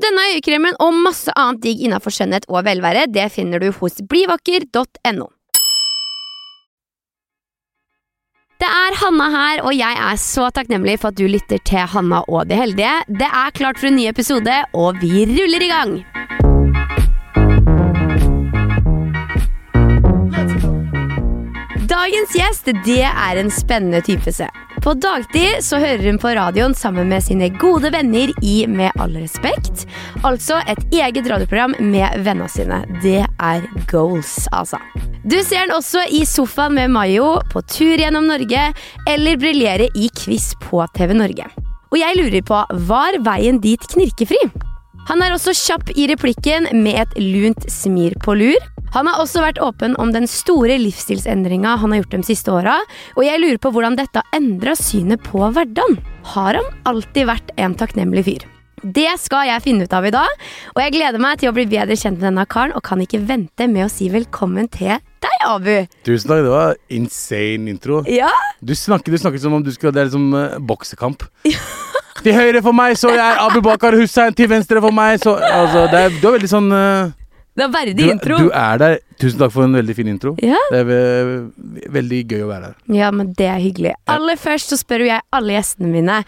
Denne øyekremen og masse annet digg innafor skjønnhet og velvære, det finner du hos blivakker.no. Det er Hanna her, og jeg er så takknemlig for at du lytter til Hanna og de heldige. Det er klart for en ny episode, og vi ruller i gang! Dagens gjest det er en spennende type. se. På dagtid så hører hun på radioen sammen med sine gode venner i Med all respekt. Altså et eget radioprogram med vennene sine. Det er goals, altså. Du ser den også i sofaen med Mayo, på tur gjennom Norge, eller briljere i quiz på TV Norge. Og jeg lurer på, var veien dit knirkefri? Han er også kjapp i replikken med et lunt smir på lur. Han har også vært åpen om den store livsstilsendringa han har gjort de siste åra, og jeg lurer på hvordan dette har endra synet på hverdagen. Har han alltid vært en takknemlig fyr? Det skal jeg finne ut av i dag, og jeg gleder meg til å bli bedre kjent med denne karen, og kan ikke vente med å si velkommen til deg, Abu. Tusen takk, det var insane intro. Ja, Du snakket, du snakket som om du skulle Det er liksom uh, boksekamp. Til høyre for meg så er Abu Bakar Hussein, til venstre for meg så altså, det er, Du er veldig sånn uh, det er verdig du, intro. du er der. Tusen takk for en veldig fin intro. Ja. Det er ve veldig gøy å være her. Ja, men det er hyggelig. Aller først så spør jeg alle gjestene mine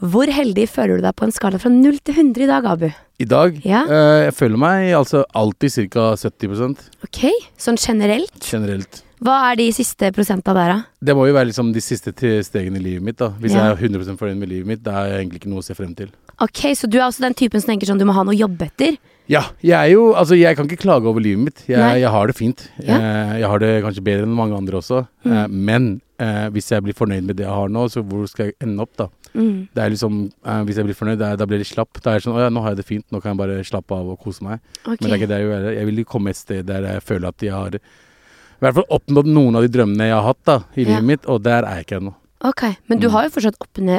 hvor heldig føler du deg på en skala fra 0 til 100 i dag, Abu? I dag Ja. uh, Jeg føler meg altså alltid ca. 70% Ok, sånn generelt. generelt. Hva er de siste prosenta der, da? Det må jo være liksom de siste tre stegene i livet mitt. da Hvis Ja. jeg er 100 fornøyd med livet mitt, det er egentlig ikke noe å se frem til. Ok, Så du er også den typen som tenker sånn du må ha noe å jobbe etter? Ja, jeg er jo Altså, jeg kan ikke klage over livet mitt. Jeg, jeg har det fint. Ja. Eh, jeg har det kanskje bedre enn mange andre også. Mm. Eh, men eh, hvis jeg blir fornøyd med det jeg har nå, så hvor skal jeg ende opp, da? Mm. Det er liksom eh, Hvis jeg blir fornøyd, da, da blir litt slapp. Da er jeg sånn Å ja, nå har jeg det fint. Nå kan jeg bare slappe av og kose meg. Okay. Men det er ikke det jeg vil. Jeg vil komme et sted der jeg føler at jeg har i hvert fall oppnådd noen av de drømmene jeg har hatt da i Ja. livet mitt, og der er jeg ikke ennå. Ok, Men du Mm. har jo fortsatt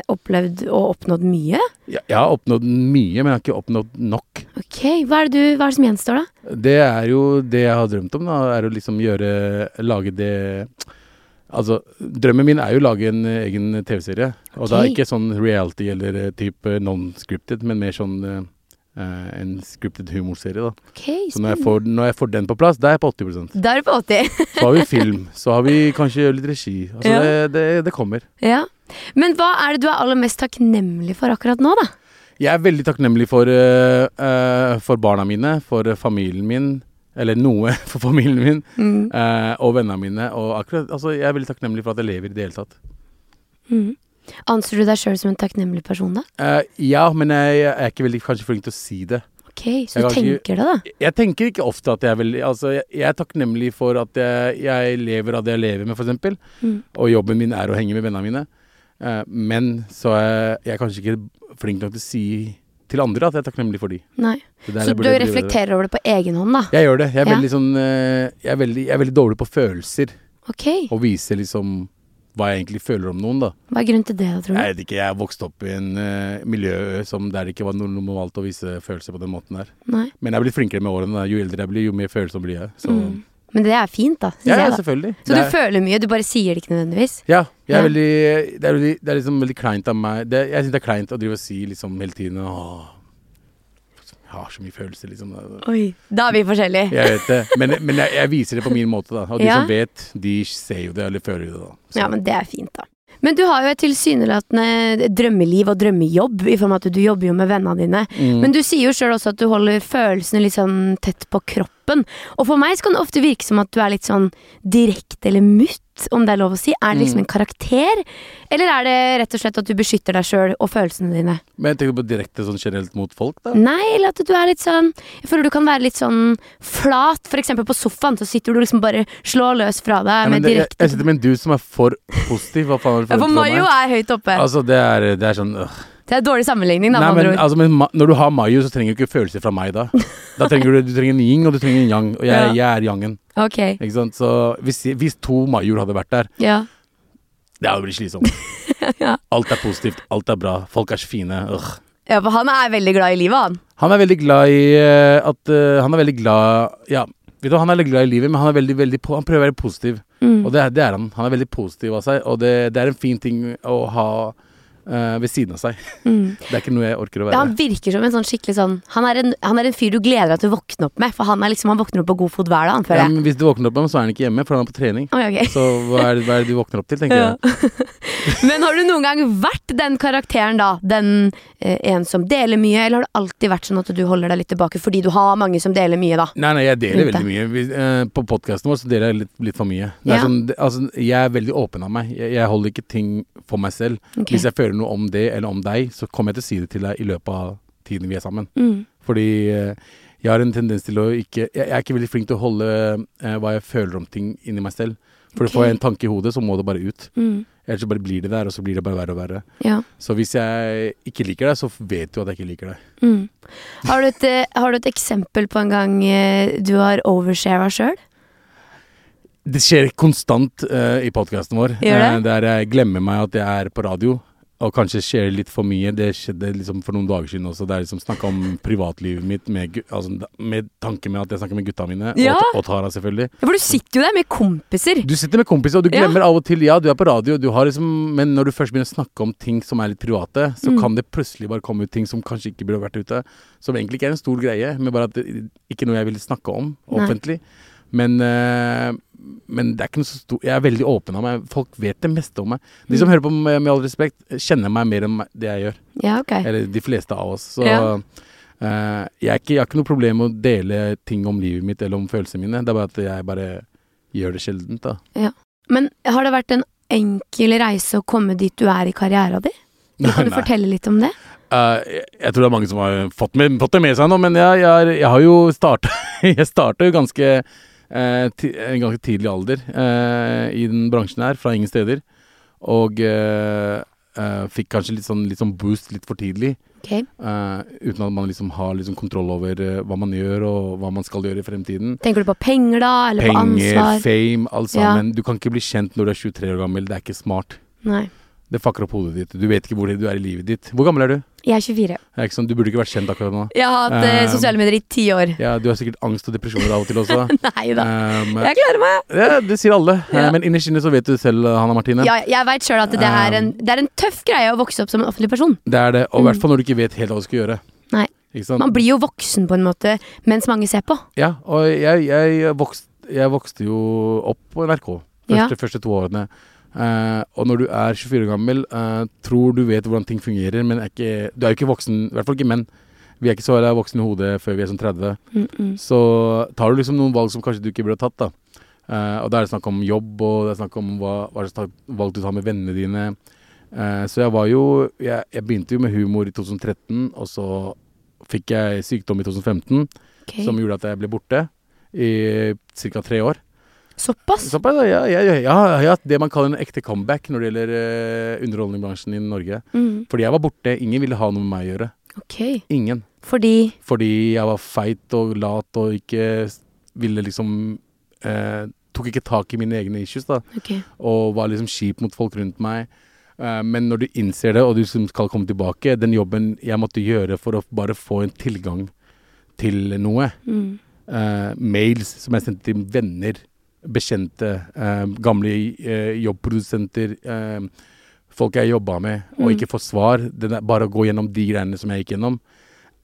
opplevd og oppnådd mye. Jeg, jeg har oppnådd mye, men jeg har ikke oppnådd nok. Ok, Hva er det, du, hva er det som gjenstår, da? Det er jo det jeg har drømt om, da. Er å liksom gjøre Lage det Altså, drømmen min er jo å lage en egen TV-serie. Og da Ok. ikke sånn reality eller eh, type non-scripted, men mer sånn eh, en scripted humorserie, da. okay, Så når jeg, får, når jeg får den på plass, da er jeg på 80 Da er du på 80. Så har vi film, så har vi kanskje litt regi. Altså, Ja. det, det, det kommer. ja. Men hva er det du er aller mest takknemlig for akkurat nå, da? Jeg er veldig takknemlig for, uh, eh, for barna mine, for eh, familien min. Eller noe for familien min. Mm. uh, og vennene mine. Og akkurat, altså, jeg er veldig takknemlig for at jeg lever i det hele tatt. Mm. Anser du deg sjøl som en takknemlig person, da? Uh, ja, men jeg, jeg er ikke veldig kanskje flink til å si det. Ok, Så Jeg du tenker det, da? Jeg tenker ikke ofte at jeg er veldig Altså, jeg, jeg er takknemlig for at jeg, jeg lever av det jeg lever med, f.eks. Mm. Og jobben min er å henge med vennene mine. Uh, men så er jeg kanskje ikke flink nok til å si til andre at jeg er takknemlig for de. Nei. Så, Så du reflekterer over det på egen hånd, da? Jeg gjør det. Jeg er Ja. veldig sånn uh, jeg, er veldig, jeg er veldig dårlig på følelser. Ok, Og viser liksom hva jeg egentlig føler om noen, da. Hva er grunnen til det, tror du? Jeg vet ikke, jeg vokste opp i en uh, miljø som der det ikke var noe normalt å vise følelser på den måten der. Nei. Men jeg blitt flinkere med årene. Da. Jo eldre jeg blir, jo mer følsom blir jeg. Så Mm. Men det er fint, da. Ja, jeg, da. selvfølgelig. Så Det du er- føler mye, du bare sier det ikke nødvendigvis? Ja, jeg er Ja. veldig, det, er veldig, det er liksom veldig kleint av meg det, Jeg syns det er kleint å drive og si liksom hele tiden Åh, jeg har så mye følelser, liksom. Oi, da er vi forskjellige. Jeg vet det, men, men jeg, jeg viser det på min måte, da. Og de Ja. som vet, de ser jo det, eller føler det, da. Så- Ja, men det er fint, da. Men du har jo et tilsynelatende drømmeliv og drømmejobb, i form av at du jobber jo med vennene dine. Mm. Men du sier jo sjøl også at du holder følelsene litt sånn tett på kroppen. Og for meg så kan det ofte virke som at du er litt sånn direkte eller mutt. Om det er lov å si? Er det liksom Mm. en karakter? Eller er det rett og slett at du beskytter deg sjøl og følelsene dine? Men jeg tenker på direkte sånn generelt mot folk, da. Nei, eller at du er litt sånn Jeg føler du kan være litt sånn flat. For eksempel på sofaen så sitter du liksom bare slår løs fra deg Ja, med det, jeg, direkte jeg sitter med en dude som er for positiv. Hva faen er det Ja, for? For Mayo er høyt oppe. Altså, det er, det er sånn øh. Det er dårlig sammenligning, da, Nei, men, altså, men når du har Mayo, så trenger du ikke følelser fra meg da. Da trenger du, du trenger en yin, og du trenger en yang. Og jeg, jeg er yangen. Ok, Ikke sant? Så hvis, hvis to Major hadde vært der, ja. det hadde blitt slitsomt. Ja. Alt er positivt, alt er bra, folk er så fine. Ugh. ja, for han er veldig glad i livet, han. Han er veldig glad i eh, at uh, Han er veldig glad Ja, vet du, han er veldig glad i livet, men han er veldig, veldig Han prøver å være positiv. Mm. Og det, det er han. Han er veldig positiv av seg, og det, det er en fin ting å ha eh, ved siden av seg. Mm. Det er ikke noe jeg orker å Ja, være. han virker som en sånn skikkelig sånn han er, en, han er en fyr du gleder deg til å våkne opp med. For han er liksom, han våkner opp på god fot hver dag, føler jeg. men hvis du våkner opp med ham, så er han ikke hjemme, for han er på trening. Oi, okay. Så hva er, det, hva er det du våkner opp til, tenker Ja. jeg. Men har du noen gang vært den karakteren, da? Den eh, en som deler mye, eller har det alltid vært sånn at du holder deg litt tilbake fordi du har mange som deler mye, da? Nei, nei, jeg deler veldig mye. Vi, eh, på podkasten vår så deler jeg litt, litt for mye. Er Ja. sånn, altså, jeg er veldig åpen av meg. Jeg, jeg holder ikke ting for meg selv. Okay. Hvis jeg føler noe om det eller om deg, så kommer jeg til å si det til deg i løpet av tiden vi er sammen. Mm. Fordi eh, jeg har en tendens til å ikke Jeg, jeg er ikke veldig flink til å holde eh, hva jeg føler om ting inni meg selv. For okay. får jeg en tanke i hodet, så må det bare ut. Mm. Ellers så bare blir det der, og så blir det bare verre og verre. Ja. Så hvis jeg ikke liker deg, så vet du at jeg ikke liker deg. Mm. Har, du et, eh, har du et eksempel på en gang du har overshara sjøl? Det skjer konstant uh, i podkasten vår. Gjør det? Uh, der jeg glemmer meg at jeg er på radio. Og kanskje skjer litt for mye. Det skjedde liksom for noen dager siden også. Der jeg liksom snakka om privatlivet mitt med, altså, med tanke med at jeg snakker med gutta mine. Ja. Og, og Tara, selvfølgelig. Ja, for du sitter jo der med kompiser. Du sitter med kompiser, og du Ja. glemmer av og til Ja, du er på radio, du har liksom, men når du først begynner å snakke om ting som er litt private, så Mm. kan det plutselig bare komme ut ting som kanskje ikke burde vært ute. Som egentlig ikke er en stor greie, men bare at det ikke noe jeg vil snakke om Nei. offentlig. Men, eh, men det er ikke noe så stor Jeg er veldig åpen av meg. Folk vet det meste om meg. De som Mm. hører på med, med all respekt, kjenner meg mer enn det jeg gjør. Ja, ok. Eller de fleste av oss. Så Ja. uh, jeg, ikke, jeg har ikke noe problem med å dele ting om livet mitt eller om følelsene mine. Det er bare at jeg bare gjør det sjeldent, da. Men har det vært en enkel reise å komme dit du er i karriera di? Kan du fortelle litt om det? Uh, jeg, jeg tror det er mange som har fått, med, fått det med seg nå, men jeg, jeg, jeg har jo starta Jeg starta jo ganske en ganske tidlig alder eh, i den bransjen her, fra ingen steder. Og eh, eh, fikk kanskje litt sånn, litt sånn boost litt for tidlig. Ok. eh, uten at man liksom har liksom kontroll over eh, hva man gjør, og hva man skal gjøre i fremtiden. Tenker du på penger da, eller på Penger, ansvar? fame, alt Ja. Du kan ikke bli kjent når du er 23 år gammel. Det er ikke smart. Nei. Det fucker opp hodet ditt. Du vet ikke hvor du er i livet ditt. Hvor gammel er du? Jeg er 24. Det er sånn, du burde ikke vært kjent akkurat nå. Jeg har hatt eh, Eh, sosiale medier i ti år. Ja, du har sikkert angst og depresjoner av og til også. Nei da. Um, Jeg klarer meg. ja, det sier alle. Ja. Eh, Men innerst inne så vet du selv, Hanna Martine. Ja, jeg veit sjøl at det er, en, det er en tøff greie å vokse opp som en offentlig person. Det er det. Og i Mm. hvert fall når du ikke vet helt hva du skal gjøre. Nei. Man blir jo voksen på en måte mens mange ser på. Ja, og jeg, jeg, vokste, jeg vokste jo opp på NRK Ja. første, første to årene. Eh, og når du er 24 år gammel, uh, tror du vet hvordan ting fungerer, men er ikke, du er jo ikke voksen, i hvert fall ikke menn. Vi er ikke så voksne i hodet før vi er sånn 30. Mm -mm. Så tar du liksom noen valg som kanskje du ikke burde tatt, da. Uh, og da er det snakk om jobb, og det er snakk om hva, hva slags valg du tar med vennene dine. Så jeg var jo jeg, jeg begynte jo med humor i 2013, og så fikk jeg sykdom i 2015 okay. som gjorde at jeg ble borte i ca. tre år. Såpass? Såpass, ja, ja, ja, ja, jeg har hatt det man kaller en ekte comeback når det gjelder uh, underholdningsbransjen i Norge. Mm. Fordi jeg var borte, ingen ville ha noe med meg å gjøre. Okay. Ingen. Fordi Fordi jeg var feit og lat og ikke ville liksom uh, Tok ikke tak i mine egne issues, da. Okay. Og var liksom kjip mot folk rundt meg. Eh, men når du innser det, og du liksom skal komme tilbake, den jobben jeg måtte gjøre for å bare få en tilgang til noe Mm. Mails som jeg sendte til venner, bekjente, eh, gamle eh, jobbprodusenter, eh, folk jeg jobba med, og Mm. ikke få svar. Der, bare å gå gjennom de greiene som jeg gikk gjennom,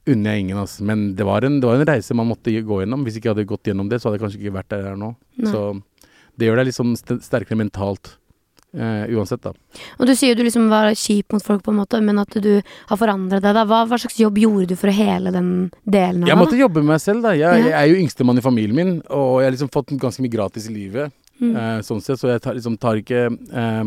unner jeg ingen. Altså. Men det var, en, det var en reise man måtte gå gjennom. Hvis ikke jeg hadde gått gjennom det, så hadde jeg kanskje ikke vært der jeg er nå. Nei. Så det gjør deg st- sterkere mentalt. Eh, uansett, da. Og du sier jo du liksom var kjip mot folk, på en måte, men at du har forandret deg. da Hva, hva slags jobb gjorde du for å hele den delen av Jeg måtte måtte jobbe med meg selv, da. Jeg, Ja. jeg er jo yngstemann i familien min, og jeg har liksom fått ganske mye gratis i livet. Mm. Eh, sånn sett, så jeg tar, liksom, tar ikke eh,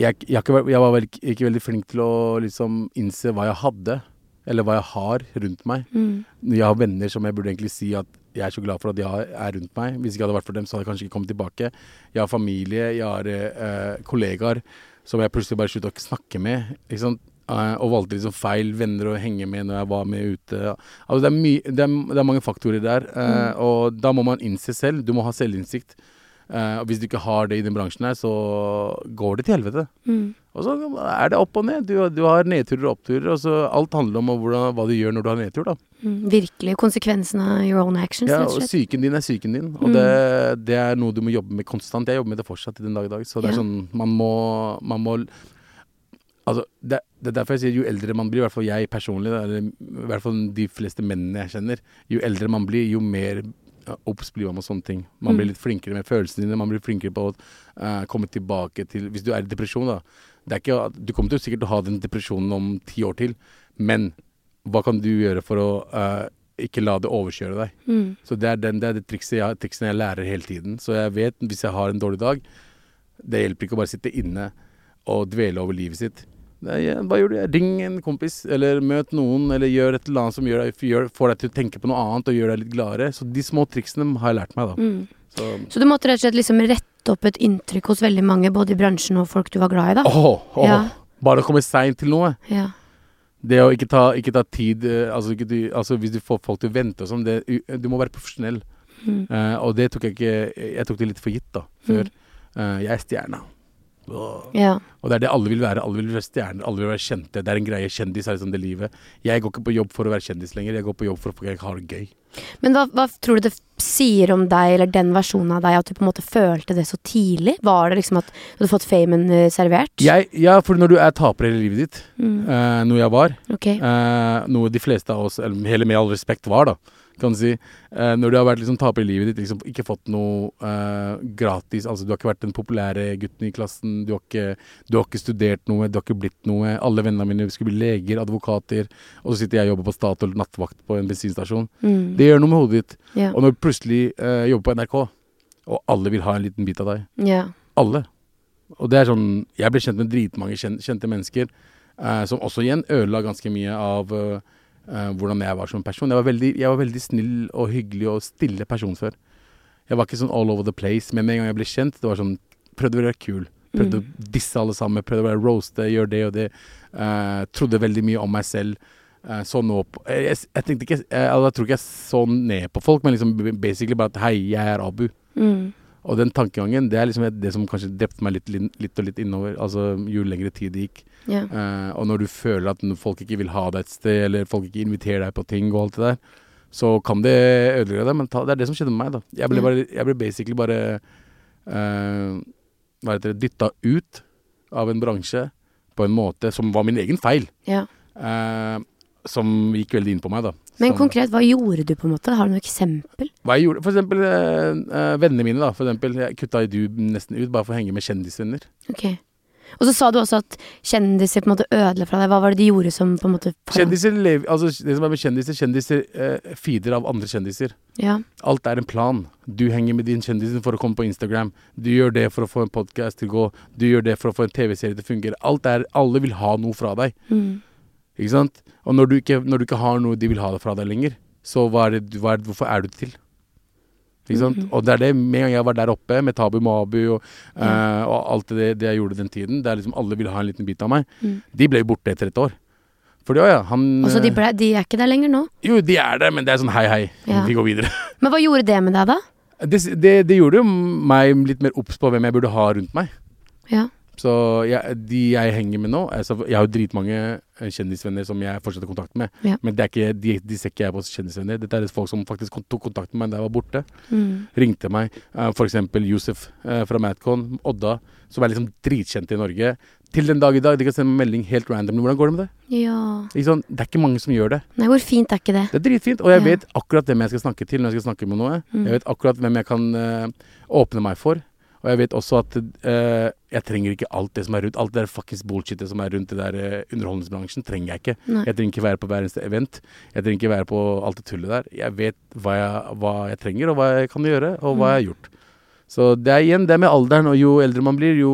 jeg, jeg, jeg var vel ikke veldig flink til å liksom innse hva jeg hadde, eller hva jeg har rundt meg. Mm. Jeg har venner som jeg burde egentlig si at jeg er så glad for at jeg er rundt meg. Hvis ikke hadde vært for dem, så hadde jeg kanskje ikke kommet tilbake. Jeg har familie, jeg har eh, kollegaer som jeg plutselig bare sluttet å snakke med. Ikke sant? Eh, og valgte liksom feil venner å henge med når jeg var med ute. Altså det, er det, er, det er mange faktorer der, eh, og da må man innse selv. Du må ha selvinnsikt. Eh, og hvis du ikke har det i den bransjen her, så går det til helvete. Mm. Og så er det opp og ned. Du, du har nedturer og oppturer. Og så alt handler om hvordan, hva du gjør når du har nedtur, da. Mm. Virkelig konsekvensen av your own actions, Ja, og psyken din er psyken din, og Mm. det, det er noe du må jobbe med konstant. Jeg jobber med det fortsatt i den dag i dag. Så det er Ja. sånn, man må, man må Altså, det, det er derfor jeg sier jo eldre man blir, i hvert fall jeg personlig, eller i hvert fall de fleste mennene jeg kjenner, jo eldre man blir, jo mer obs blir man med sånne ting. Man Mm. blir litt flinkere med følelsene dine, man blir flinkere på å uh, komme tilbake til Hvis du er i depresjon, da. Det er ikke, du kommer til sikkert til å ha den depresjonen om ti år til, men hva kan du gjøre for å uh, ikke la det overkjøre deg? Mm. Så det er, den, det er det trikset jeg, triksene jeg lærer hele tiden. Så jeg vet hvis jeg har en dårlig dag Det hjelper ikke å bare sitte inne og dvele over livet sitt. Er, hva gjør du? Ring en kompis, eller møt noen, eller gjør et eller annet som deg, gjør, får deg til å tenke på noe annet og gjør deg litt gladere. Så de små triksene har jeg lært meg, da. Mm. Så Så du måtte rett og slett liksom rette opp et inntrykk hos veldig mange, både i bransjen og folk du var glad i, da? Oh, oh. Ja. Bare å komme seint til noe. Ja. Det å ikke ta, ikke ta tid eh, altså, ikke, altså Hvis du får folk til å vente og sånn, du må være profesjonell. Mm. Uh, og det tok jeg ikke Jeg tok det litt for gitt, da, før. Eh, jeg er stjerna. Ja. Og det er det alle vil være. Alle vil være stjerner, alle vil være kjente. Det er en greie. Kjendis er liksom det livet. Jeg går ikke på jobb for å være kjendis lenger. Jeg går på jobb for å jeg har det gøy. Men hva, hva tror du det sier om deg, eller den versjonen av deg, at du på en måte følte det så tidlig? Var det liksom at du hadde fått famen eh, servert? Jeg, ja, for når du er taper hele livet ditt, Mm. eh, noe jeg var, okay. eh, noe de fleste av oss, eller med all respekt, var, da, kan du si. Eh, når du har vært liksom taper i livet ditt, liksom ikke fått noe eh, gratis Altså, du har ikke vært den populære gutten i klassen, du har, ikke, du har ikke studert noe, du har ikke blitt noe. Alle vennene mine skulle bli leger, advokater, og så sitter jeg og jobber på Statoil nattevakt på en bensinstasjon. Mm. Det gjør noe med hodet ditt. Yeah. Og når du plutselig eh, jobber på NRK, og alle vil ha en liten bit av deg Yeah. Alle. Og det er sånn Jeg ble kjent med dritmange kjente mennesker, eh, som også igjen ødela ganske mye av eh, eh, hvordan jeg var som person. Jeg var, veldig, jeg var veldig snill og hyggelig og stille person før. Jeg var ikke sånn all over the place, men med en gang jeg ble kjent, det var sånn Prøvde å være kul. Prøvde Mm. å disse alle sammen. Prøvde å være roaste, gjøre det og det. Uh, trodde veldig mye om meg selv. Uh, så nå på jeg, jeg, jeg tenkte ikke jeg, jeg tror ikke jeg så ned på folk, men liksom basically bare at hei, jeg er Abu. Mm. Og den tankegangen, det er liksom det som kanskje drepte meg litt, litt, og litt innover. Altså jo lengre tid det gikk. Yeah. Uh, og når du føler at folk ikke vil ha deg et sted, eller folk ikke inviterer deg på ting og alt det der, så kan det ødelegge deg mentalt. Det er det som skjedde med meg, da. Jeg ble, bare, jeg ble basically bare uh, Hva heter det Dytta ut av en bransje på en måte som var min egen feil. Yeah. Uh, som gikk veldig inn på meg, da. Men sånn. konkret, hva gjorde du, på en måte? Har du noe eksempel? Hva jeg gjorde For eksempel eh, vennene mine, da. For eksempel, jeg kutta i du nesten ut bare for å henge med kjendisvenner. Ok. Og så sa du også at kjendiser på en måte ødela fra deg. Hva var det de gjorde som på en måte Kjendiser lever Altså, det som er med kjendiser Kjendiser eh, feeder av andre kjendiser. Ja. Alt er en plan. Du henger med din kjendisen for å komme på Instagram. Du gjør det for å få en podkast til å gå. Du gjør det for å få en TV-serie til å fungere. Alt er Alle vil ha noe fra deg. Mm. Ikke sant? Og når du ikke, når du ikke har noe de vil ha det fra deg lenger, så hva er det, hva er det, hvorfor er du det til? Ikke sant? Mhm. Og det er det, med en gang jeg var der oppe med Tabu Mabu og, mm. uh, og alt det, det jeg gjorde den tiden, det er liksom alle ville ha en liten bit av meg, Mm. de ble jo borte etter et år. Fordi, ja, han Og så de, eh, ble, de er ikke der lenger nå? Jo, de er der, men det er sånn hei, hei, Ja. vi går videre. Men hva gjorde det med deg, da? Det, det, det gjorde jo meg litt mer obs på hvem jeg burde ha rundt meg. Ja. Så jeg, de jeg henger med nå altså, Jeg har jo dritmange eh, kjendisvenner som jeg fortsetter kontakt med. Ja. Men det er ikke, de, de ser ikke jeg på som kjendisvenner. Dette er folk som faktisk tok kontakt med meg da jeg var borte. Mm. Ringte meg. Uh, for eksempel Josef eh, fra Madcon. Odda, som er liksom dritkjent i Norge. Til den dag i dag. De kan sende meg melding helt random. Hvordan går det med det? Ja. Sånn, det er ikke mange som gjør det. Nei, hvor fint er ikke det? Det er dritfint. Og jeg Ja. vet akkurat hvem jeg skal snakke til når jeg skal snakke med noe. Mm. Jeg vet akkurat hvem jeg kan uh, åpne meg for. Og jeg vet også at eh, jeg trenger ikke alt det som er rundt. Alt det der fuckings bullshitet som er rundt det der eh, underholdningsbransjen, trenger jeg ikke. Nei. Jeg trenger ikke være på hver eneste event. Jeg trenger ikke være på alt det tullet der. Jeg vet hva jeg, hva jeg trenger, og hva jeg kan gjøre, og hva jeg har gjort. Så det er igjen det med alderen, og jo eldre man blir, jo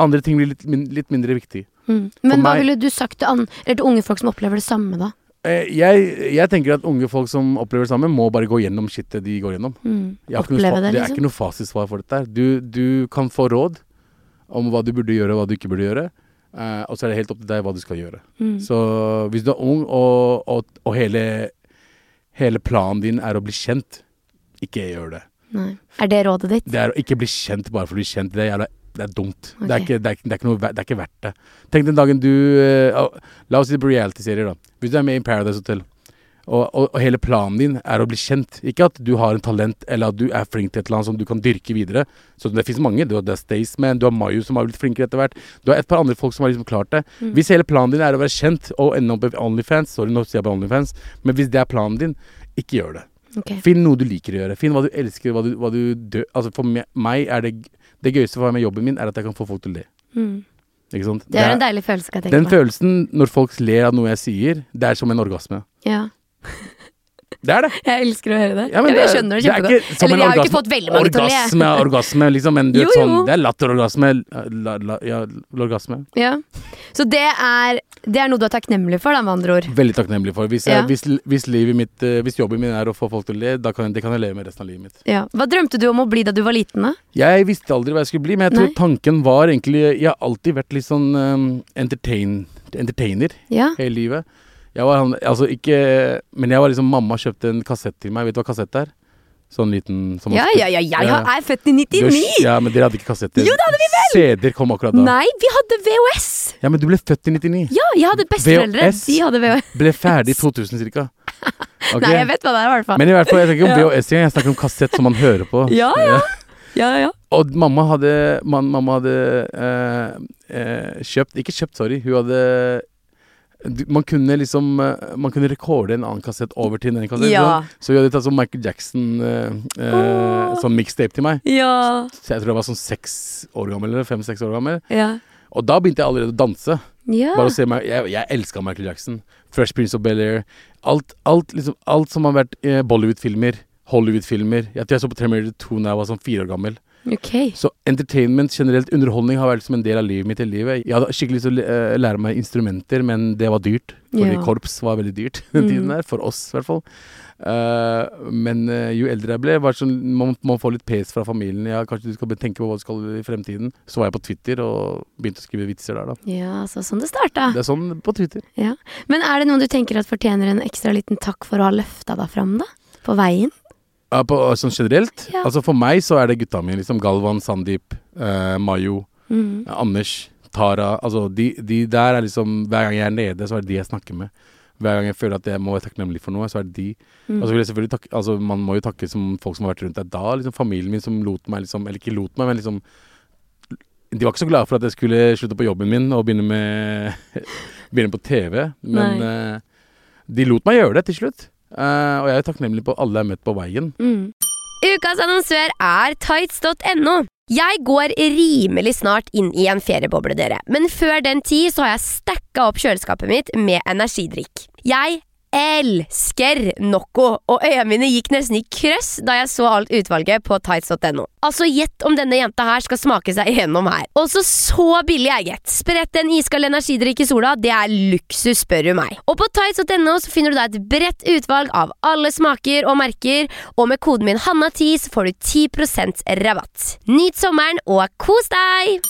andre ting blir litt, min, litt mindre viktig. Mm. Men hva meg- ville du sagt til, an eller til unge folk som opplever det samme, da? Eh, Jeg, jeg tenker at unge folk som opplever det samme, må bare gå gjennom shitet de går gjennom. Mm. Oppleve det, det, det er liksom? ikke noe fasitsvar for dette. Du, du kan få råd om hva du burde gjøre og hva du ikke burde gjøre. Uh, og så er det helt opp til deg hva du skal gjøre. Mm. Så hvis du er ung, og, og, og hele, hele planen din er å bli kjent, ikke gjør det. Nei. Er det rådet ditt? Det er å ikke bli kjent bare for å bli kjent. Det er, jævla, det er dumt. Det, er ikke, det, er, det, er noe, det er ikke verdt det. Tenk den dagen du uh, La oss si på reality-serier, da. Hvis du er med i Paradise Hotel, og, og, og hele planen din er å bli kjent. Ikke at du har en talent, eller at du er flink til et eller annet som du kan dyrke videre. Så det fins mange. Du har The Staysman, du har Mayu som har blitt flinkere etter hvert. Du har et par andre folk som har liksom klart det. Mm. Hvis hele planen din er å være kjent og ende opp i Onlyfans, sorry, nå sier jeg bare Onlyfans, men hvis det er planen din, ikke gjør det. Okay. Finn noe du liker å gjøre. Finn hva du elsker, hva du, hva du dør Altså For meg er det Det gøyeste for meg med jobben min er at jeg kan få folk til å le. Mm. Ikke sant? Det er en deilig følelse, skal jeg tenke den meg. følelsen når folk ler av noe jeg sier, det er som en orgasme. Ja. Det er det. Jeg elsker å høre det. Ja, men jeg det er- skjønner det kjempegodt. Eller jeg har jo ikke fått veldig mange til å le. Orgasme er orgasme, liksom, men du vet sånn. Det er latterorgasme. La, la, ja, orgasme. Ja. Så det er, det er noe du er takknemlig for, da, med andre ord. Veldig takknemlig for. Hvis, jeg, Ja. hvis, hvis, mitt, eh, hvis jobben min er å få folk til å le, da kan, jeg- det kan jeg leve med resten av livet mitt. Ja. Hva drømte du om å bli da du var liten, da? Jeg visste aldri hva jeg skulle bli, men jeg tror Nei. tanken var egentlig Jeg har alltid vært litt sånn um, entertain, entertainer hele livet. Jeg var han Altså ikke Men jeg var liksom Mamma kjøpte en kassett til meg. Vet du hva kassett er? Sånn liten som ja, Ja, ja, ja, jeg er født i er 99! Ja, men dere hadde ikke kassetter. Jo, det hadde vi vel! CD-er kom akkurat da. Nei, vi hadde VHS! Ja, men du ble født i 99. Ja, jeg hadde besteforeldre. De hadde VHS. Ble ferdig i 2000 cirka. Okay. Nei, jeg vet hva det er, i hvert fall. Men i hvert fall, jeg snakker ikke om. VHS engang, jeg snakker om kassett som man hører på. Ja, ja. Ja, ja. Og mamma hadde, man, mamma hadde eh, eh, kjøpt Ikke kjøpt, sorry. Hun hadde man kunne liksom eh, Man kunne rekorde en annen kassett over til en kassett. Ja. sånn. Så vi hadde tatt sånn Michael Jackson eh, oh. Sånn mixtape til meg. Ja. Så jeg tror jeg var sånn seks år gammel, eller fem-seks år gammel. Ja. Og da begynte jeg allerede å danse. ja. Bare å se meg Jeg, jeg elska Michael Jackson. Fresh Prince of Bel-Air. Alt, alt, liksom, alt som har vært eh, Bollywood-filmer, Hollywood-filmer. Jeg tror jeg så på Terminator 2 da jeg var sånn fire år gammel. Ok. Så entertainment, generelt underholdning, har vært som en del av livet mitt hele livet. Jeg hadde skikkelig lyst til å eh, lære meg instrumenter, men det var dyrt. Fordi Ja. korps var veldig dyrt den Mm. tiden der, for oss i hvert fall. Uh, men uh, jo eldre jeg ble, var det sånn, man, man får litt pes fra familien. Ja, kanskje du skal tenke på hva du skal i fremtiden. Så var jeg på Twitter og begynte å skrive vitser der, da. Ja, så sånn det starta. Det er sånn på Twitter. Men er det noen du tenker at fortjener en ekstra liten takk for å ha løfta deg fram, da? På veien? Ja, på, sånn generelt. Ja. Altså For meg så er det gutta mine. Liksom Galvan, Sandeep, eh, Mayo, Mm. Anders, Tara. Altså de, de der er liksom Hver gang jeg er nede, så er det de jeg snakker med. Hver gang jeg føler at jeg må være takknemlig for noe, så er det de. Mm. Og så vil jeg selvfølgelig takke Altså Man må jo takke som folk som har vært rundt deg da. Liksom Familien min som lot meg liksom Eller ikke lot meg, men liksom De var ikke så glade for at jeg skulle slutte på jobben min og begynne med Begynne på TV. Men eh, de lot meg gjøre det til slutt. Eh, og jeg er takknemlig på alle jeg har møtt på veien. Mm. Ukas annonsør er tights.no. Jeg går rimelig snart inn i en ferieboble, dere. Men før den tid så har jeg stacka opp kjøleskapet mitt med energidrikk. Jeg elsker Nocco, og øynene mine gikk nesten i krøss da jeg så alt utvalget på tights.no. Altså, gjett om denne jenta her skal smake seg igjennom her. Også så billig er gitt. Sprett en iskald energidrikk i sola, det er luksus, spør du meg. Og på tights.no så finner du da et bredt utvalg av alle smaker og merker, og med koden min Hanna10 så får du 10% rabatt. Nyt sommeren og kos deg!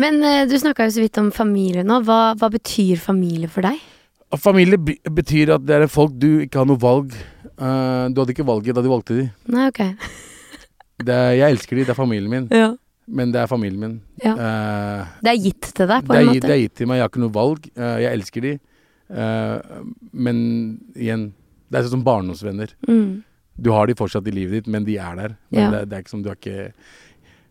Men eh, du snakka jo så vidt om familie nå. Hva, hva betyr familie for deg? Familie betyr at det er folk du ikke har noe valg. uh, du hadde ikke valget da du valgte de. Nei, ok. Det er, jeg elsker de, det er familien min. Ja. Men det er familien min. Ja. Uh, Det er gitt til deg, på det, en er, måte. det er gitt til meg, jeg har ikke noe valg. Uh, jeg elsker de. Men igjen, det er sånn som barndomsvenner. Mm. Du har de fortsatt i livet ditt, men de er der. Men Ja. det, det er ikke som du har ikke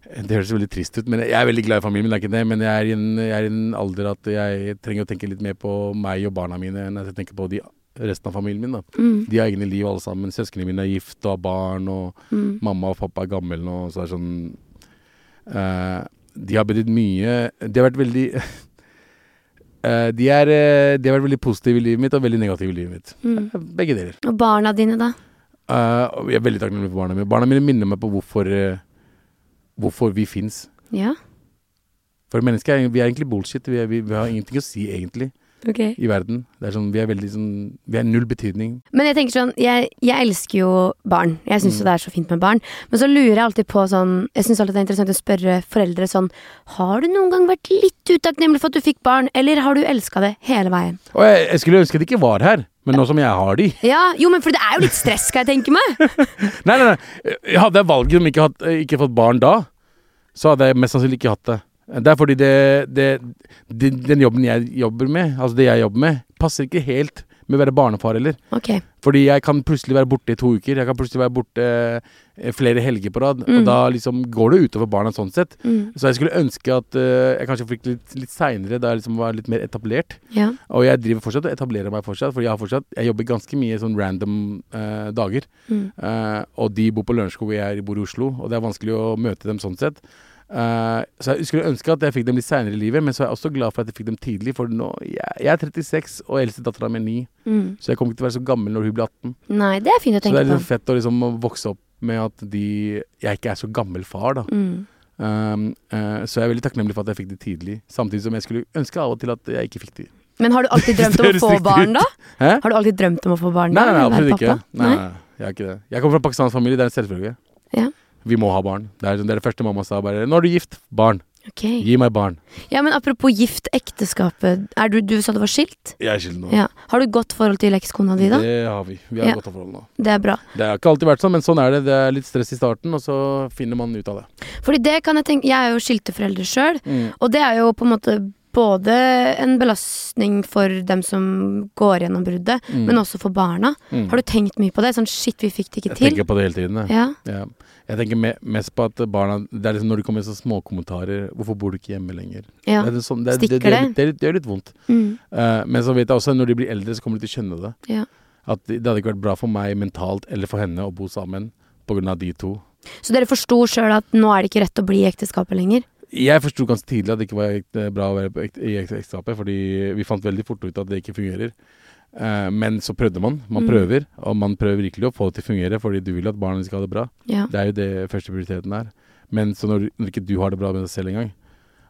Det høres veldig trist ut, men jeg er veldig glad i familien min, det er ikke det. Men jeg er, i en, jeg er i en alder at jeg trenger å tenke litt mer på meg og barna mine enn at jeg tenker på de, resten av familien min. da. Mm. De har egne liv alle sammen. Søsknene mine er gift og har barn, og Mm. mamma og pappa er gammel nå, så det er sånn uh, De har betydd mye De har vært veldig uh, de, er, eh, de har vært veldig positive i livet mitt og veldig negative i livet mitt. Mm. Begge deler. Og barna dine, da? Uh, jeg er veldig takknemlig for barna mine. Barna mine minner meg på hvorfor, hvorfor vi fins. Ja, For mennesker er, vi er egentlig bullshit. Vi, er, vi, vi har ingenting å si, egentlig, ok. i verden. Det er sånn, vi er veldig sånn Vi er null betydning. Men jeg tenker sånn, jeg, jeg elsker jo barn. Jeg syns jo det er så fint med barn. Men så lurer jeg alltid på sånn Jeg syns alltid det er interessant å spørre foreldre sånn Har du noen gang vært litt utakknemlig for at du fikk barn, eller har du elska det hele veien? Og jeg, jeg skulle ønske de ikke var her, men nå som jeg har de Ja, jo, men for det er jo litt stress, skal jeg tenke meg. Nei, nei, nei. Hadde jeg valget om ikke, hatt, ikke fått barn da, så hadde jeg mest sannsynlig ikke hatt det. Det er fordi det, det, det, den jobben jeg jobber med, altså det jeg jobber med, passer ikke helt med å være barnefar heller. Okay. Fordi jeg kan plutselig være borte i to uker. Jeg kan plutselig være borte eh, flere helger på rad. Mm. Og da liksom går det utover barna sånn sett. Mm. Så jeg skulle ønske at eh, jeg kanskje fikk litt, litt seinere, da jeg liksom var litt mer etablert. Ja. Og jeg driver fortsatt og etablerer meg fortsatt, fordi jeg har fortsatt Jeg jobber ganske mye sånn random eh, dager. Mm. Eh, og de bor på Lørenskog, og jeg bor i Oslo, og det er vanskelig å møte dem sånn sett. Eh, så jeg skulle ønske at jeg fikk dem litt seinere i livet, men så er jeg også glad for at jeg fikk dem tidlig. For nå, jeg, jeg er 36, og eldste dattera mi er 9, Mm. så jeg kommer ikke til å være så gammel når hun blir 18. Nei, det er fint å tenke Så det er på. litt fett å liksom vokse opp med at de Jeg ikke er så gammel far, da. Mm. Um, uh, så jeg er veldig takknemlig for at jeg fikk de tidlig. Samtidig som jeg skulle ønske av og til at jeg ikke fikk de. Men har du alltid drømt om å få barn, da? Hæ? Har du alltid drømt om å få barn? Nei, da, nei, nei eller absolutt ikke. Nei, nei, jeg er ikke det. Jeg kommer fra pakistansk familie, det er en selvfølge. Ja. Vi må ha barn. Det er, sånn- det er det første mamma sa. bare 'Nå er du gift. Barn. Okay. Gi meg barn'. Ja, men apropos gift, ekteskapet. Er du, du sa du var skilt? Jeg er skilt nå. Ja. Har du godt forhold til ekskona di, da? Det har vi. Vi har Ja. godt forhold nå. Det er bra. Det har ikke alltid vært sånn, men sånn er det. Det er litt stress i starten, og så finner man ut av det. Fordi det kan jeg tenke Jeg er jo skilte foreldre sjøl, Mm. og det er jo på en måte både en belastning for dem som går gjennom bruddet, Mm. men også for barna. Mm. Har du tenkt mye på det? Sånn shit, vi fikk det ikke til. Jeg tenker på det hele tiden. jeg. Ja. Ja. Jeg tenker me mest på at barna Det er liksom når det kommer så små kommentarer 'Hvorfor bor du ikke hjemme lenger?' ja. Det, sånn, det, det, det, gjør litt vondt. Mm. Uh, men så vet jeg også når de blir eldre, så kommer de til å skjønne det. Ja. At det hadde ikke vært bra for meg mentalt eller for henne å bo sammen pga. de to. Så dere forsto sjøl at nå er det ikke rett å bli i ekteskapet lenger? Jeg forsto ganske tidlig at det ikke var bra å være i ekteskapet, fordi vi fant veldig fort ut at det ikke fungerer. Eh, men så prøvde man. Man Mm. prøver, og man prøver virkelig å få det til å fungere, fordi du vil at barna skal ha det bra. Ja. Det er jo det første prioriteten er. Men så når, når ikke du har det bra med deg selv engang,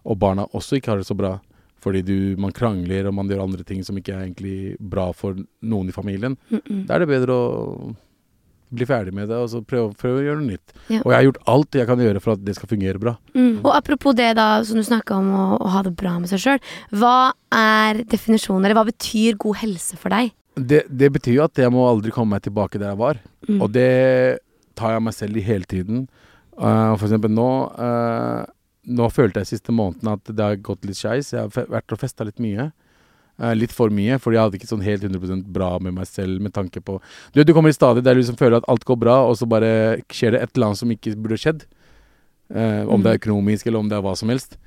og barna også ikke har det så bra, fordi du, man krangler og man gjør andre ting som ikke er egentlig bra for noen i familien, Mm -mm. da er det bedre å bli ferdig med det og så prøve, prøve å gjøre noe nytt. Ja. Og jeg har gjort alt jeg kan gjøre for at det skal fungere bra. Mm. Og apropos det da, som du snakka om å, å ha det bra med seg sjøl. Hva er definisjonen, eller hva betyr god helse for deg? Det, det betyr jo at jeg må aldri komme meg tilbake der jeg var. Mm. Og det tar jeg meg selv i hele tiden. Uh, for eksempel nå uh, Nå følte jeg siste måneden at det har gått litt skeis. Jeg har vært og festa litt mye. Uh, litt for mye, fordi jeg hadde ikke sånn helt 100% bra med meg selv med tanke på Du vet, du kommer i stadiet der du liksom føler at alt går bra, og så bare skjer det et eller annet som ikke burde skjedd. Eh, om Mm. det er økonomisk, eller om det er hva som helst.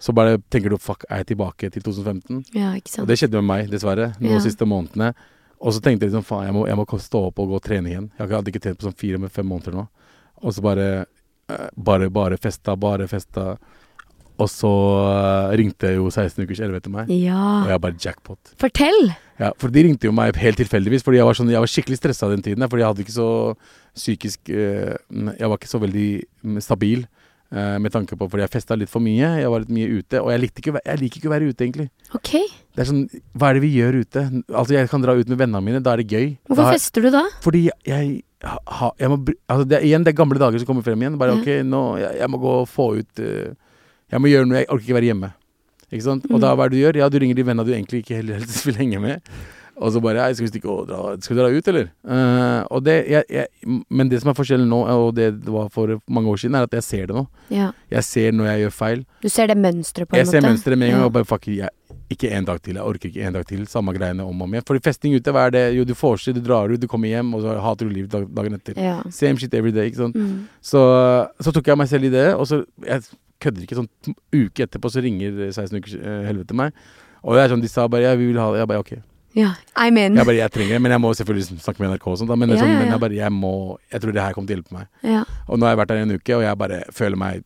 Så bare tenker du 'fuck, er jeg tilbake til 2015'? Ja, ikke sant. Og det skjedde med meg, dessverre, nå Ja. siste månedene. Og så tenkte jeg liksom faen, jeg må, jeg må stå opp og gå og trene igjen. Jeg hadde ikke trent på sånn fire med fem måneder nå. Og så bare eh, Bare, bare festa, bare festa. Og så eh, ringte jo 16 ukers 11 etter meg, ja. og jeg bare jackpot. Fortell! Ja, for de ringte jo meg helt tilfeldigvis, fordi jeg var, sånn, jeg var skikkelig stressa den tiden. Fordi jeg hadde ikke så psykisk eh, Jeg var ikke så veldig mm, stabil. eh, med tanke på Fordi jeg festa litt for mye, jeg var litt mye ute. Og jeg, likte ikke, jeg liker ikke å være ute, egentlig. Ok. Det er sånn, Hva er det vi gjør ute? Altså Jeg kan dra ut med vennene mine, da er det gøy. Hvorfor har- fester du da? Fordi jeg, ha, jeg må, altså det igjen det er gamle dager som kommer frem igjen. Bare Ja. ok, nå, jeg, jeg må gå og få ut eh, Jeg må gjøre noe, jeg orker ikke være hjemme. Ikke sant? Og da Mm. hva er det du gjør? Ja, du ringer de vennene du egentlig ikke heller helst vil henge med. Og så bare jeg, Skal vi stikke og dra, skal vi dra ut, eller? Uh, og det, jeg, jeg, men det som er forskjellen nå, og det det var for mange år siden, er at jeg ser det nå. Ja. Jeg ser når jeg gjør feil. Du ser det mønsteret, på en Jeg ser måte? mønsteret med en gang Ja. og bare fuck, jeg, ikke en dag til. Jeg orker ikke en dag til. Samme greiene om og om igjen. Fordi festing ute, hva er det? Jo, du vorser, du drar ut, du kommer hjem, og så hater du livet dagen etter. Ja. Same shit every day, ikke sant. Mm. Så, så tok jeg meg selv i det, og så Jeg kødder ikke sånn uke etterpå, så ringer 16 ukers uh, helvete meg. Og det er sånn, de sa bare ja, vi vil ha det. Jeg bare ok. ja. I mean. Jeg bare, jeg trenger det, men jeg må selvfølgelig snakke med NRK og sånt, da. Men, Ja, sånn, men jeg bare, jeg må Jeg tror det her kommer til å hjelpe meg. Og nå har jeg vært der en uke, og jeg bare føler meg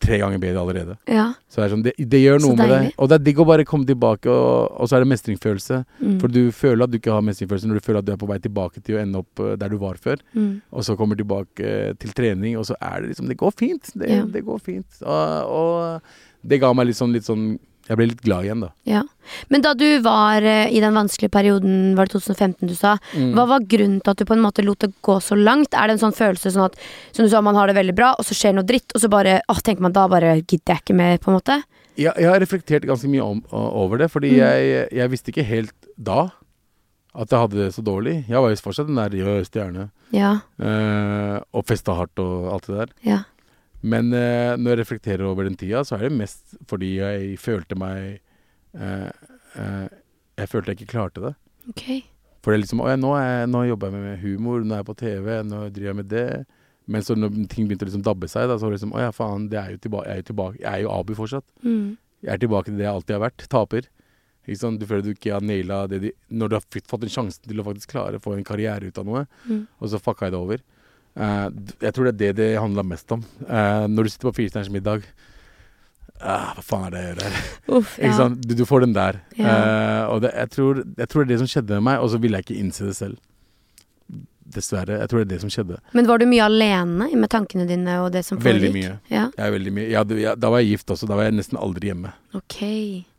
tre ganger bedre allerede. Ja. Så det, er sånn, det, det gjør noe med det. Og det er digg å bare komme tilbake, og, og så er det mestringsfølelse. Mm. For du føler at du ikke har mestringsfølelse når du føler at du er på vei tilbake til å ende opp eh, der du var før. Mm. Og så kommer du tilbake eh, til trening, og så er det liksom Det går fint. Det, Ja. det går fint. Og, og det ga meg litt sånn, litt sånn Jeg ble litt glad igjen, da. Ja. Men da du var eh, i den vanskelige perioden, var det 2015 du sa, Mm. hva var grunnen til at du på en måte lot det gå så langt? Er det en sånn følelse sånn at som du sa, man har det veldig bra, og så skjer noe dritt, og så bare åh, tenker man da bare gidder jeg ikke mer, på en måte? Jeg, jeg har reflektert ganske mye om, o- over det, fordi Mm. jeg, jeg visste ikke helt da at jeg hadde det så dårlig. Jeg var jo fortsatt den der rød stjerne. Ja. eh, og festa hardt og alt det der. Ja. Men eh, når jeg reflekterer over den tida, så er det mest fordi jeg følte meg eh, eh, Jeg følte jeg ikke klarte det. Ok. For det er liksom Å ja, nå, er, jeg- nå jobber jeg med humor, nå er jeg på TV, nå driver jeg med det. Men så når ting begynte å liksom dabbe seg, da, så var det liksom Å ja, faen, det er jo tilba jeg er jo tilbake. Jeg er jo Abu fortsatt. Mm. Jeg er tilbake til det jeg alltid har vært. Taper. Ikke sant? Du føler du ikke har naila det de Når du har fått fått en sjanse til å faktisk klare å få en karriere ut av noe, Mm. og så fucka jeg det over. Eh, jeg tror det er det det handla mest om. Eh, når du sitter på Firestjerners middag ah, Hva faen er det jeg gjør her? Uff, Ikke ja. sant? Du, du får den der. Ja. Eh, og det, jeg, tror, jeg tror det er det som skjedde med meg, og så ville jeg ikke innse det selv. Dessverre. Jeg tror det er det som skjedde. Men var du mye alene med tankene dine og det som Veldig mye. Ja. Jeg veldig mye. Jeg hadde, jeg, da var jeg gift også. Da var jeg nesten aldri hjemme. Ok.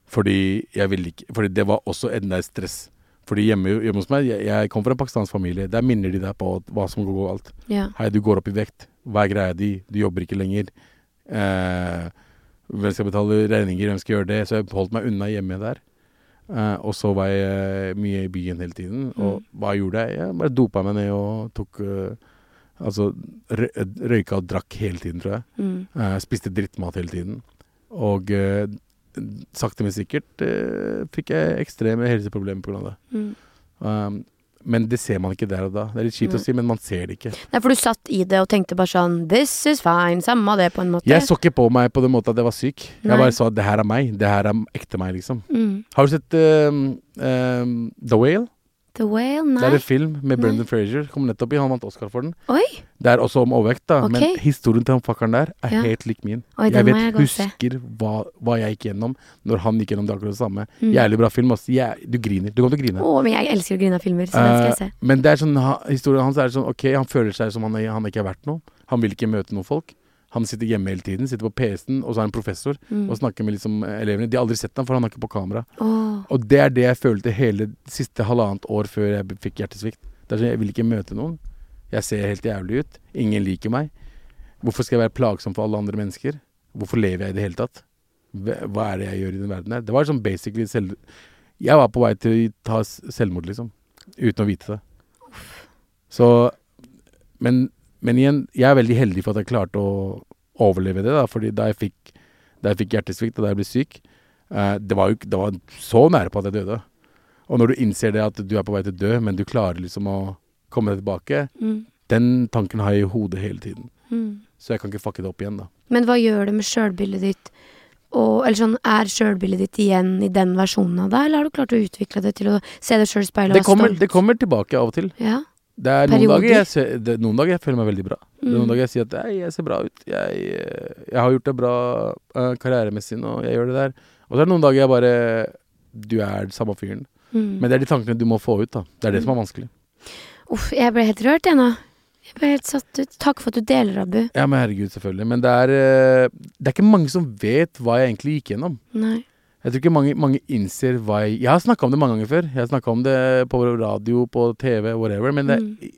Fordi jeg ville ikke Fordi det var også enda et stress. Fordi hjemme, hjemme hos meg Jeg, jeg kom fra en pakistansk familie. Der minner de deg på hva som går galt. Ja. Hei, du går opp i vekt. Hva er greia di? Du jobber ikke lenger. Eh, hvem skal betale regninger? Hvem skal gjøre det? Så jeg holdt meg unna hjemme der. Eh, og så var jeg eh, mye i byen hele tiden. Og hva gjorde jeg? Jeg bare dopa meg ned og tok uh, Altså røyka og drakk hele tiden, tror jeg. Mm. Eh, spiste drittmat hele tiden. Og eh, sakte, men sikkert eh, fikk jeg ekstreme helseproblemer pga. det. Mm. Um, men det ser man ikke der og da. Det er litt kjipt mm. å si, men man ser det ikke. Nei, for du satt i det og tenkte bare sånn This is fine. Samme det, på en måte. Jeg så ikke på meg på den måten at jeg var syk. Nei. Jeg bare sa det her er meg. Det her er ekte meg, liksom. Mm. Har du sett um, um, The Whale? The Whale? Det er en film med Brendan Frazier. Kom nettopp i, Han vant Oscar for den. Oi! Det er også om overvekt, da. Okay. Men historien til han fuckeren der er Ja. helt lik min. Oi, jeg vet, jeg se. husker hva, hva jeg gikk gjennom når han gikk gjennom det akkurat det samme. Mm. Jævlig bra film. ass. Jeg, du griner. Du kommer til å grine. Å, men jeg elsker å grine av filmer, så den skal jeg se. Eh, men det er sånn, ha, historien hans er sånn Ok, han føler seg som han, han ikke er verdt noe. Han vil ikke møte noen folk. Han sitter hjemme hele tiden, sitter på PC-en, og så er han professor Mm. og snakker med liksom elevene. De har aldri sett ham, for han er ikke på kamera. Oh. Og det er det jeg følte hele siste halvannet år før jeg fikk hjertesvikt. Det er sånn, Jeg vil ikke møte noen. Jeg ser helt jævlig ut. Ingen liker meg. Hvorfor skal jeg være plagsom for alle andre mennesker? Hvorfor lever jeg i det hele tatt? Hva hva er det jeg gjør i den verden her? Det var sånn basically selv... Jeg var på vei til å ta selvmord, liksom. Uten å vite det. Så men, men igjen, jeg er veldig heldig for at jeg klarte å overleve det. da Fordi da jeg fikk, da jeg fikk hjertesvikt og da jeg ble syk eh, det, var jo, det var så nære på at jeg døde. Og når du innser det at du er på vei til å dø, men du klarer liksom å komme deg tilbake, Mm. den tanken har jeg i hodet hele tiden. Mm. Så jeg kan ikke fucke det opp igjen, da. Men hva gjør det med sjølbildet ditt? Og, eller sånn, Er sjølbildet ditt igjen i den versjonen av deg, eller har du klart å utvikle det til å se deg sjøl i speilet Det og være kommer, stolt? det kommer tilbake av og til. Ja. Det er noen dager, jeg ser, det, noen dager jeg føler meg veldig bra. Det er Mm. noen dager jeg sier at «Ei, jeg ser bra ut. Jeg, eh, jeg har gjort det bra uh, karrieremessig nå, jeg gjør det der. Og så er det noen dager jeg bare Du er samme fyren. Mm. Men det er de tankene du må få ut, da. Det er det som er vanskelig. Uff, jeg ble helt rørt, jeg nå. Jeg ble helt satt ut. Takk for at du deler, Abu. Ja, men herregud, selvfølgelig. Men det er uh, Det er ikke mange som vet hva jeg egentlig gikk gjennom. Nei. Jeg tror ikke mange, mange innser hva jeg Jeg har snakka om det mange ganger før. Jeg har snakka om det på radio, på TV, whatever. Men det,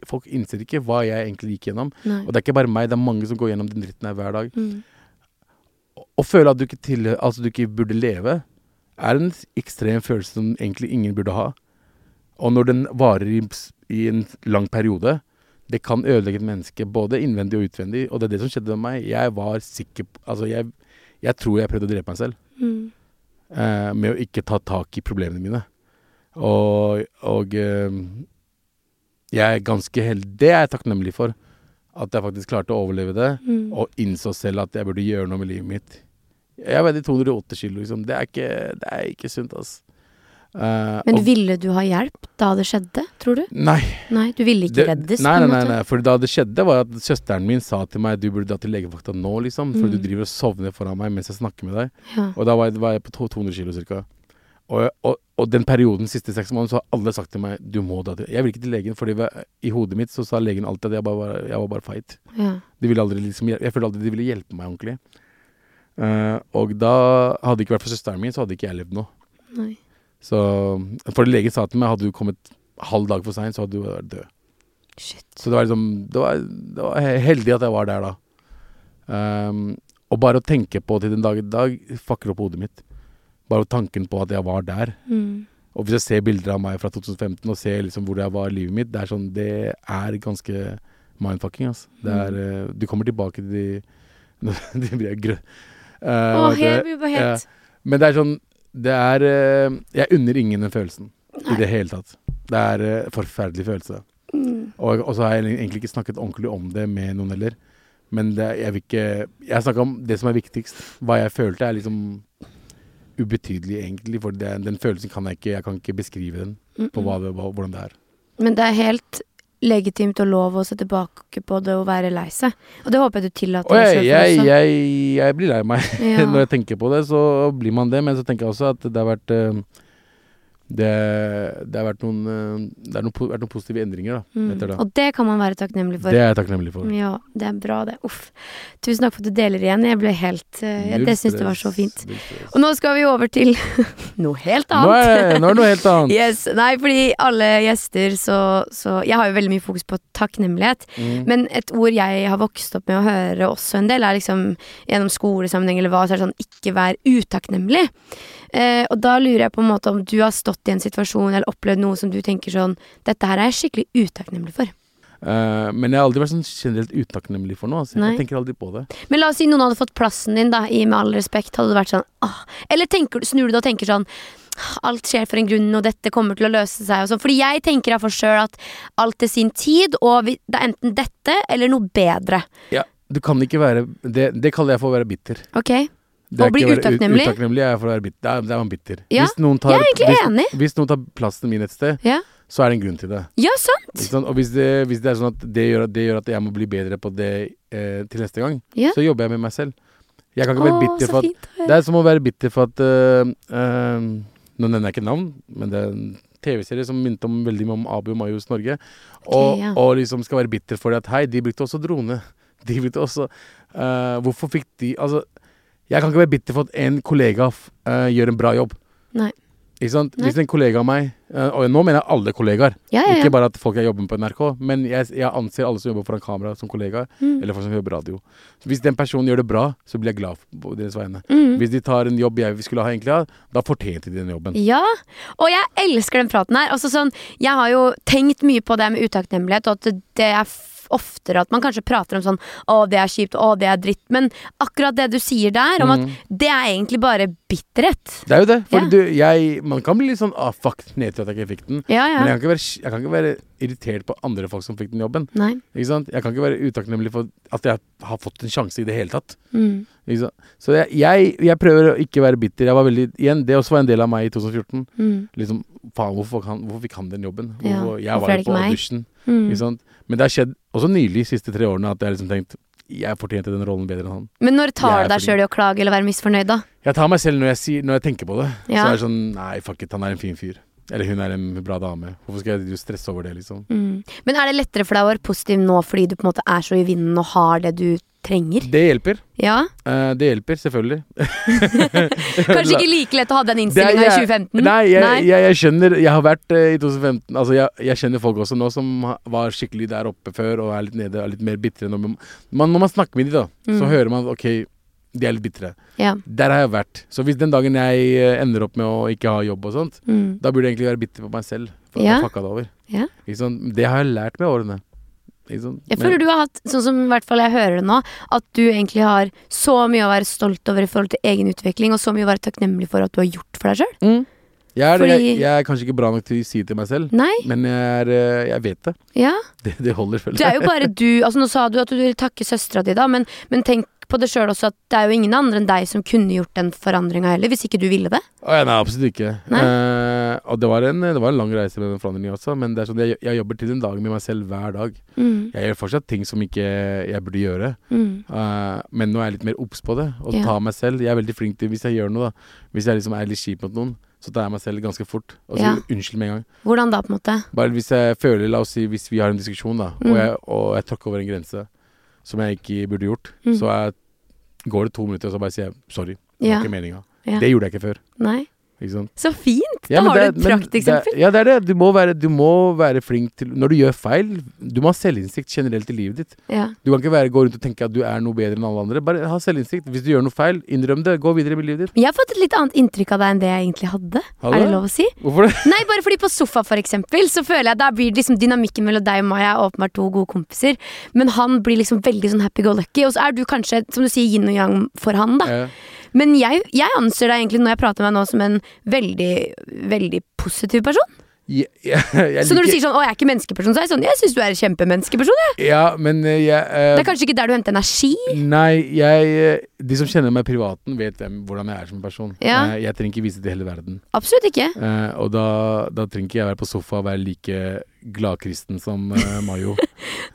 folk innser ikke hva jeg egentlig gikk gjennom. Nei. Og det er ikke bare meg, det er mange som går gjennom den dritten her hver dag. Mm. Å føle at du ikke til, Altså du ikke burde leve, er en ekstrem følelse som egentlig ingen burde ha. Og når den varer i, i en lang periode, det kan ødelegge et menneske både innvendig og utvendig. Og det er det som skjedde med meg. Jeg var sikker på Altså, jeg, jeg tror jeg prøvde å drepe meg selv. Mm. Eh, med å ikke ta tak i problemene mine. Og, og eh, jeg er ganske heldig Det er jeg takknemlig for. At jeg faktisk klarte å overleve det, Mm. og innså selv at jeg burde gjøre noe med livet mitt. Jeg veide 208 kilo, liksom. Det er ikke, det er ikke sunt, ass. Eh, Men ville du ha hjelp da det skjedde, tror du? Nei. Nei, du ville ikke reddes, nei, nei, nei, nei, for da det skjedde var at søsteren min sa til meg Du burde dra til legevakta nå, liksom. For Mm. du driver og sovner foran meg mens jeg snakker med deg. Ja. Og da var jeg, var jeg på 200 kilo cirka. Og, og, og den perioden, siste seks måneder, så har alle sagt til meg Du må dra til Jeg vil ikke til legen, fordi i hodet mitt så sa legen alltid at jeg bare var, jeg var bare feit. ja. De ville aldri liksom Jeg følte aldri de ville hjelpe meg ordentlig. Uh, og da hadde det ikke vært for søsteren min, så hadde ikke jeg levd nå. Nei. Så For legen sa til meg hadde du kommet halv dag for seint, så hadde du vært død. Shit. Så det var liksom Det var, det var heldig at jeg var der da. Um, og bare å tenke på til den dag i dag fucker opp hodet mitt. Bare tanken på at jeg var der. Mm. Og hvis jeg ser bilder av meg fra 2015 og ser liksom hvor jeg var i livet mitt, det er sånn Det er ganske mindfucking, altså. Det er eh, Du kommer tilbake til de De blir grønne. Uh, oh, det? Men det er sånn Det er eh, Jeg unner ingen den følelsen i det hele tatt. Det er en forferdelig følelse. Mm. Og, og så har jeg egentlig ikke snakket ordentlig om det med noen heller. Men det, jeg vil ikke Jeg snakka om det som er viktigst. Hva jeg følte, er liksom ubetydelig, egentlig. For det, den følelsen kan jeg ikke Jeg kan ikke beskrive den på hva det, hvordan det er. Men det er helt legitimt og lov å se tilbake på det og være lei seg. Og det håper jeg du tillater deg selv jeg, jeg, jeg blir lei meg Ja. når jeg tenker på det. Så blir man det. Men så tenker jeg også at det har vært eh, det, det har vært noen, eh, det har noen, vært noen positive endringer da, Mm. etter det. Og det kan man være takknemlig for. Det er jeg takknemlig for. Ja, det er bra, det. Uff. Tusen takk for at du deler igjen. Jeg ble helt uh, Null Det syns jeg var så fint. Og nå skal vi over til noe helt Nå annet. er, nå er det noe helt annet. Yes, Nei, fordi alle gjester så, så Jeg har jo veldig mye fokus på takknemlighet. Mm. Men et ord jeg har vokst opp med å høre også en del, er liksom gjennom skolesammenheng eller hva, så er det sånn ikke vær utakknemlig. Eh, og da lurer jeg på en måte om du har stått i en situasjon eller opplevd noe som du tenker sånn Dette her er jeg skikkelig utakknemlig for. Uh, men jeg har aldri vært sånn generelt utakknemlig for noe. Altså. Jeg tenker aldri på det. Men la oss si noen hadde fått plassen din, da, i Med all respekt. Hadde du vært sånn ah. Eller tenker, snur du deg og tenker sånn «Ah, Alt skjer for en grunn, og dette kommer til å løse seg. Og sånn. Fordi jeg tenker iallfall sjøl at alt til sin tid, og vi, det er enten dette eller noe bedre. Ja, du kan ikke være Det, det kaller jeg for å være bitter. Ok? Det Å bli utakknemlig? Utakknemlig er for å være bitter. Da er, man bitter. Ja, Hvis noen tar, jeg er egentlig hvis, enig. Hvis noen tar plassen min et sted, Ja. så er det en grunn til det. Ja, sant? Sant? Og hvis det, hvis det er sånn at det gjør, det gjør at jeg må bli bedre på det eh, til neste gang, Ja. så jobber jeg med meg selv. Jeg kan ikke være Å, bitter for at fint. Det er som å være bitter for at øh, øh, Nå nevner jeg ikke navn, men det er en TV-serie som minte om veldig mye om Abu Mayos Norge. Og, ja. og liksom skal være bitter for at hei, de brukte også drone. De brukte også øh, Hvorfor fikk de Altså, jeg kan ikke være bitter for at en kollega øh, gjør en bra jobb. Nei. Ikke sant? Nei. Hvis en kollega av meg uh, Og nå mener jeg alle kollegaer. Ja, ja, ja. Ikke bare at folk jeg jobber med på NRK, men jeg, jeg anser alle som jobber foran kamera som kollegaer. Mm. Eller folk som jobber radio. Så hvis den personen gjør det bra, så blir jeg glad på deres vegne. Mm. Hvis de tar en jobb jeg skulle ha egentlig da fortjente de den jobben. Ja, og jeg elsker den praten her. Altså sånn, jeg har jo tenkt mye på det med utakknemlighet, og at det, er oftere at man kanskje prater om sånn Å, det er kjipt. Å, det er dritt. Men akkurat det du sier der, om at Mm. det er egentlig bare bitterhet. Det er jo det. For Ja. du, jeg, man kan bli litt sånn ah, fuck, nedtur at jeg ikke fikk den. Ja, Men jeg kan, være, jeg kan ikke være irritert på andre folk som fikk den jobben. Nei. Ikke sant? Jeg kan ikke være utakknemlig for at jeg har fått en sjanse i det hele tatt. Mm. Ikke sant? Så jeg, jeg, jeg prøver å ikke være bitter. Jeg var veldig, igjen, Det også var en del av meg i 2014. Mm. Liksom, faen, hvorfor, kan, hvorfor fikk han den jobben? Ja, Hvorfor, jeg var jo på audition. Mm. Men det har skjedd også nylig, de siste tre årene, at jeg har liksom tenkt jeg fortjente den rollen bedre enn han. Men når tar du deg sjøl i å klage eller være misfornøyd, da? Jeg tar meg selv når jeg, sier, når jeg tenker på det. Ja. Så er det sånn Nei, fuck it, han er en fin fyr. Eller hun er en bra dame. Hvorfor skal jeg stresse over det, liksom? Mm. Men er det lettere for deg å være positiv nå fordi du på en måte er så i vinden og har det du trenger? Det hjelper. Ja? Uh, det hjelper, selvfølgelig. Kanskje ikke like lett å ha den innstillinga i 2015? Nei, jeg, Jeg, jeg skjønner Jeg har vært uh, i 2015 Altså, jeg, jeg kjenner folk også nå som var skikkelig der oppe før og er litt nede og er litt mer bitre. Når man, når man snakker med dem, da, så Mm. hører man OK, de er litt bitre. Ja. Der har jeg vært. Så hvis den dagen jeg eh, ender opp med å ikke ha jobb og sånt, Mm. da burde jeg egentlig være bitter på meg selv. For Ja. jeg fucka det over. Ja. Sant? Det har jeg lært med årene. Sant? Jeg føler du har hatt, sånn som i hvert fall jeg hører det nå, at du egentlig har så mye å være stolt over i forhold til egen utvikling, og så mye å være takknemlig for at du har gjort for deg sjøl. Mm. Jeg, er, Fordi- jeg, jeg er kanskje ikke bra nok til å si det til meg selv, Nei? men jeg, er, eh, jeg vet det. Ja. Det, det holder, føler Det er jo bare du Altså Nå sa du at du ville takke søstera di, da, men, men tenk på det sjøl også at det er jo ingen andre enn deg som kunne gjort den forandringa heller, hvis ikke du ville det. Oh, ja, nei, absolutt ikke. Nei. Eh, og det var, en, det var en lang reise med den forandringen også, men det er sånn, jeg, jeg jobber til den dagen med meg selv hver dag. Mm. Jeg gjør fortsatt ting som ikke jeg burde gjøre, Mm. eh, men nå er jeg litt mer obs på det. Og Ja. ta meg selv. Jeg er veldig flink til hvis jeg gjør noe, da. Hvis jeg liksom er litt kjip mot noen, så tar jeg meg selv ganske fort. Og sier Ja. unnskyld med en gang. Hvordan da, på en måte? Bare hvis jeg føler, la oss si, hvis vi har en diskusjon, da, Mm. og jeg, og jeg tråkker over en grense som jeg ikke burde gjort, Mm. så jeg, går det to minutter, og så bare sier jeg sorry. Det Ja. var ikke meninga. Ja. Det gjorde jeg ikke før. Nei. Så fint! Da Ja, har det- du et prakteksempel. Ja, det er det. Du må, være, du må være flink til Når du gjør feil Du må ha selvinnsikt generelt i livet ditt. Ja. Du kan ikke være, gå rundt og tenke at du er noe bedre enn alle andre. Bare ha selvinnsikt. Hvis du gjør noe feil, innrøm det. Gå videre med livet ditt. Jeg har fått et litt annet inntrykk av deg enn det jeg egentlig hadde. hadde? Er det lov å si? Hvorfor det? Nei, bare fordi på sofa for eksempel Så føler jeg da blir liksom dynamikken mellom deg og meg er åpenbart to gode kompiser Men han blir liksom veldig sånn happy-go-lucky Og så er du kanskje, som du sier, yin og yang for han da Eh, Men jeg, jeg anser deg egentlig når jeg prater med deg nå Som en veldig, veldig positiv person jeg, jeg, jeg Så når du sier sånn, å jeg er ikke menneskeperson Så er jeg sånn, jeg synes du er en kjempemenneskeperson jeg. Ja, men eh, jeg uh, Det er kanskje ikke der du henter energi Nei, jeg eh, De som kjenner meg privaten, vet hvem, hvordan jeg er som person. Ja. Jeg trenger ikke vise det til hele verden. Absolutt ikke Uh, og da, da trenger ikke jeg være på sofa og være like gladkristen som uh, Mayo.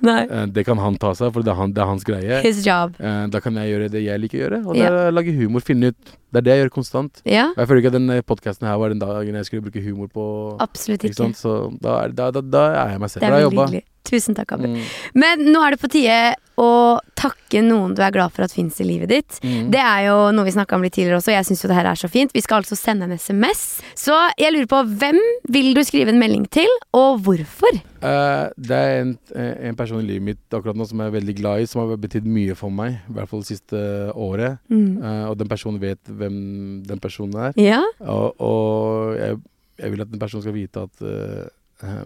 Eh, det kan han ta seg, for det er, han, det er hans greie. His job Uh, da kan jeg gjøre det jeg liker å gjøre, og det er å lage humor. Finne ut Det er det jeg gjør konstant. Yeah. Og jeg føler ikke at den podkasten her var den dagen jeg skulle bruke humor på. absolutt Ikke ikke? Så da er, da, da, da er jeg meg selv. Det er veldig hyggelig Tusen takk, Abu Mm. Men nå er det på tide å takke noen du er glad for at finnes i livet ditt. Mm. Det er jo noe vi snakka om litt tidligere også, og jeg syns jo det her er så fint. Vi skal altså sende en SMS. Så jeg lurer på hvem vil du skrive en melding til, og hvorfor? Uh, det er en, eh, en person i livet mitt akkurat nå som jeg er veldig glad i, som har betydd mye for meg. I hvert fall det siste året. Mm. Uh, og den personen vet hvem den personen er. Ja? Og, og jeg, jeg vil at den personen skal vite at uh,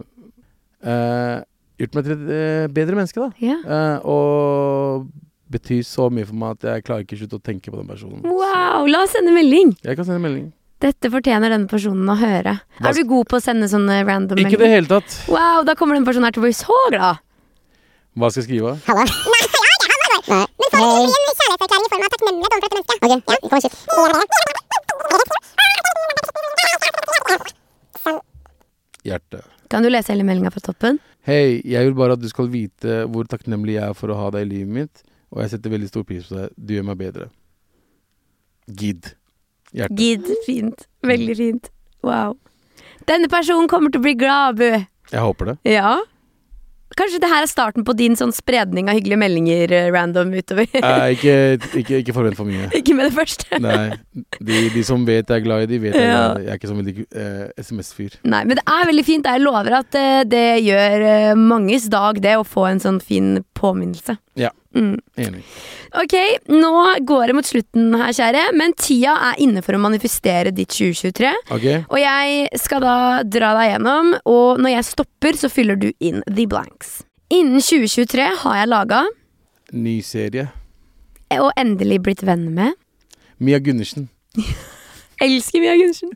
eh, Gjort meg til et eh, bedre menneske, da. ja. Eh, og betyr så mye for meg at jeg klarer ikke slutte å tenke på den personen. Wow, la oss sende melding! Jeg kan sende melding. Dette fortjener denne personen å høre. Hva Er du god på å sende sånne random meldinger? Ikke i det hele tatt. Wow, da kommer den personen her til å bli så glad. Hva skal jeg skrive? Hallo? Nei, ja, det er han, Halvor. Men får en kjærlighetserklæring i form av takknemlighet overfor dette mennesket? Ok, ja, kom og skyt. Hjerte. Kan du lese hele meldinga fra toppen? Hei, jeg vil bare at du skal vite hvor takknemlig jeg er for å ha deg i livet mitt, og jeg setter veldig stor pris på deg. Du gjør meg bedre. Gid. Hjerte. Gid. Fint. Veldig fint. Wow. Denne personen kommer til å bli glad, Abu. Jeg håper det. Ja. Kanskje det her er starten på din sånn spredning av hyggelige meldinger eh, random utover. Eh, ikke, ikke, ikke forvent for mye. Ikke med det første. Nei. De, de som vet jeg er glad i de, vet jeg, Ja. jeg er ikke så veldig eh, SMS-fyr. Nei, men det er veldig fint. Jeg lover at eh, det gjør eh, manges dag, det å få en sånn fin påminnelse. Ja. Mm. Enig. Ok, nå går det mot slutten her, kjære, men tida er inne for å manifestere ditt 2023. Okay. Og jeg skal da dra deg gjennom, og når jeg stopper, så fyller du inn the blanks. Innen 2023 har jeg laga, Ny serie. og endelig blitt venn med Mia Gundersen. Elsker Mia Gundersen.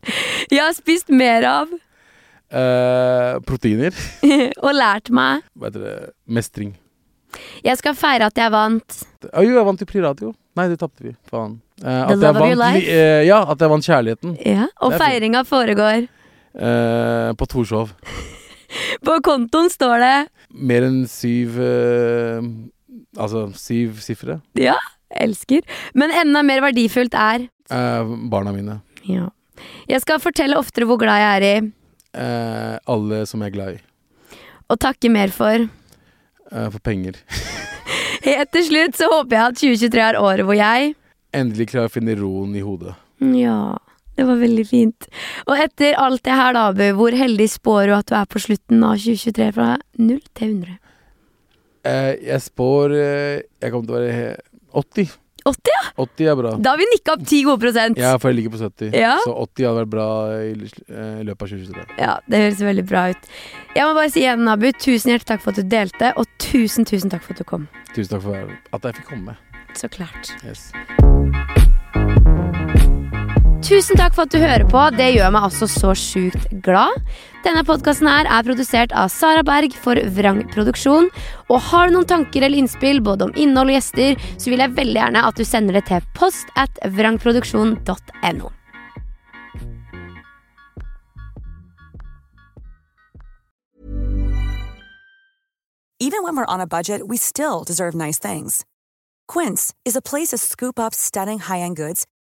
Jeg har spist mer av uh, proteiner. og lært meg. Hva heter det? Mestring. Jeg skal feire at jeg vant. Jo, jeg vant i Priradio. Nei, det tapte vi. Faen. Eh, at jeg vant, eh, ja, at jeg vant kjærligheten. Ja, og feiringa foregår. Eh, på Torshov. På kontoen står det Mer enn syv eh, Altså syv sifre. Ja, elsker. Men enda mer verdifullt er Eh, barna mine. Ja. Jeg skal fortelle oftere hvor glad jeg er i, Eh, alle som jeg er glad i. og takke mer for. Eh, for penger. Helt til slutt så håper jeg at 2023 er året hvor jeg Endelig klarer å finne roen i hodet. Ja, det var veldig fint. Og etter alt det her, da, Abu, hvor heldig spår du at du er på slutten av 2023 fra 0 til 100? Uh, jeg spår uh, Jeg kommer til å være he- 80. 80, ja! 80 er bra. Da har vi nikka opp 10 gode prosent. Ja, for jeg ligger på 70. Ja. Så 80 hadde vært bra i eh, løpet av 2023. Ja, det høres veldig bra ut. Jeg må bare si igjen, Abu, tusen hjertelig takk for at du delte, og tusen, tusen takk for at du kom. Tusen takk for at jeg fikk komme. Så klart. Yes. Tusen takk for at du hører på. Det gjør meg altså så sjukt glad. Denne podkasten er produsert av Sara Berg for Vrang Produksjon. Og har du noen tanker eller innspill både om innhold og gjester, så vil jeg veldig gjerne at du sender det til post at vrangproduksjon.no. Even when we're on a budget, we still deserve nice things. Quince is a place to scoop up stunning high-end goods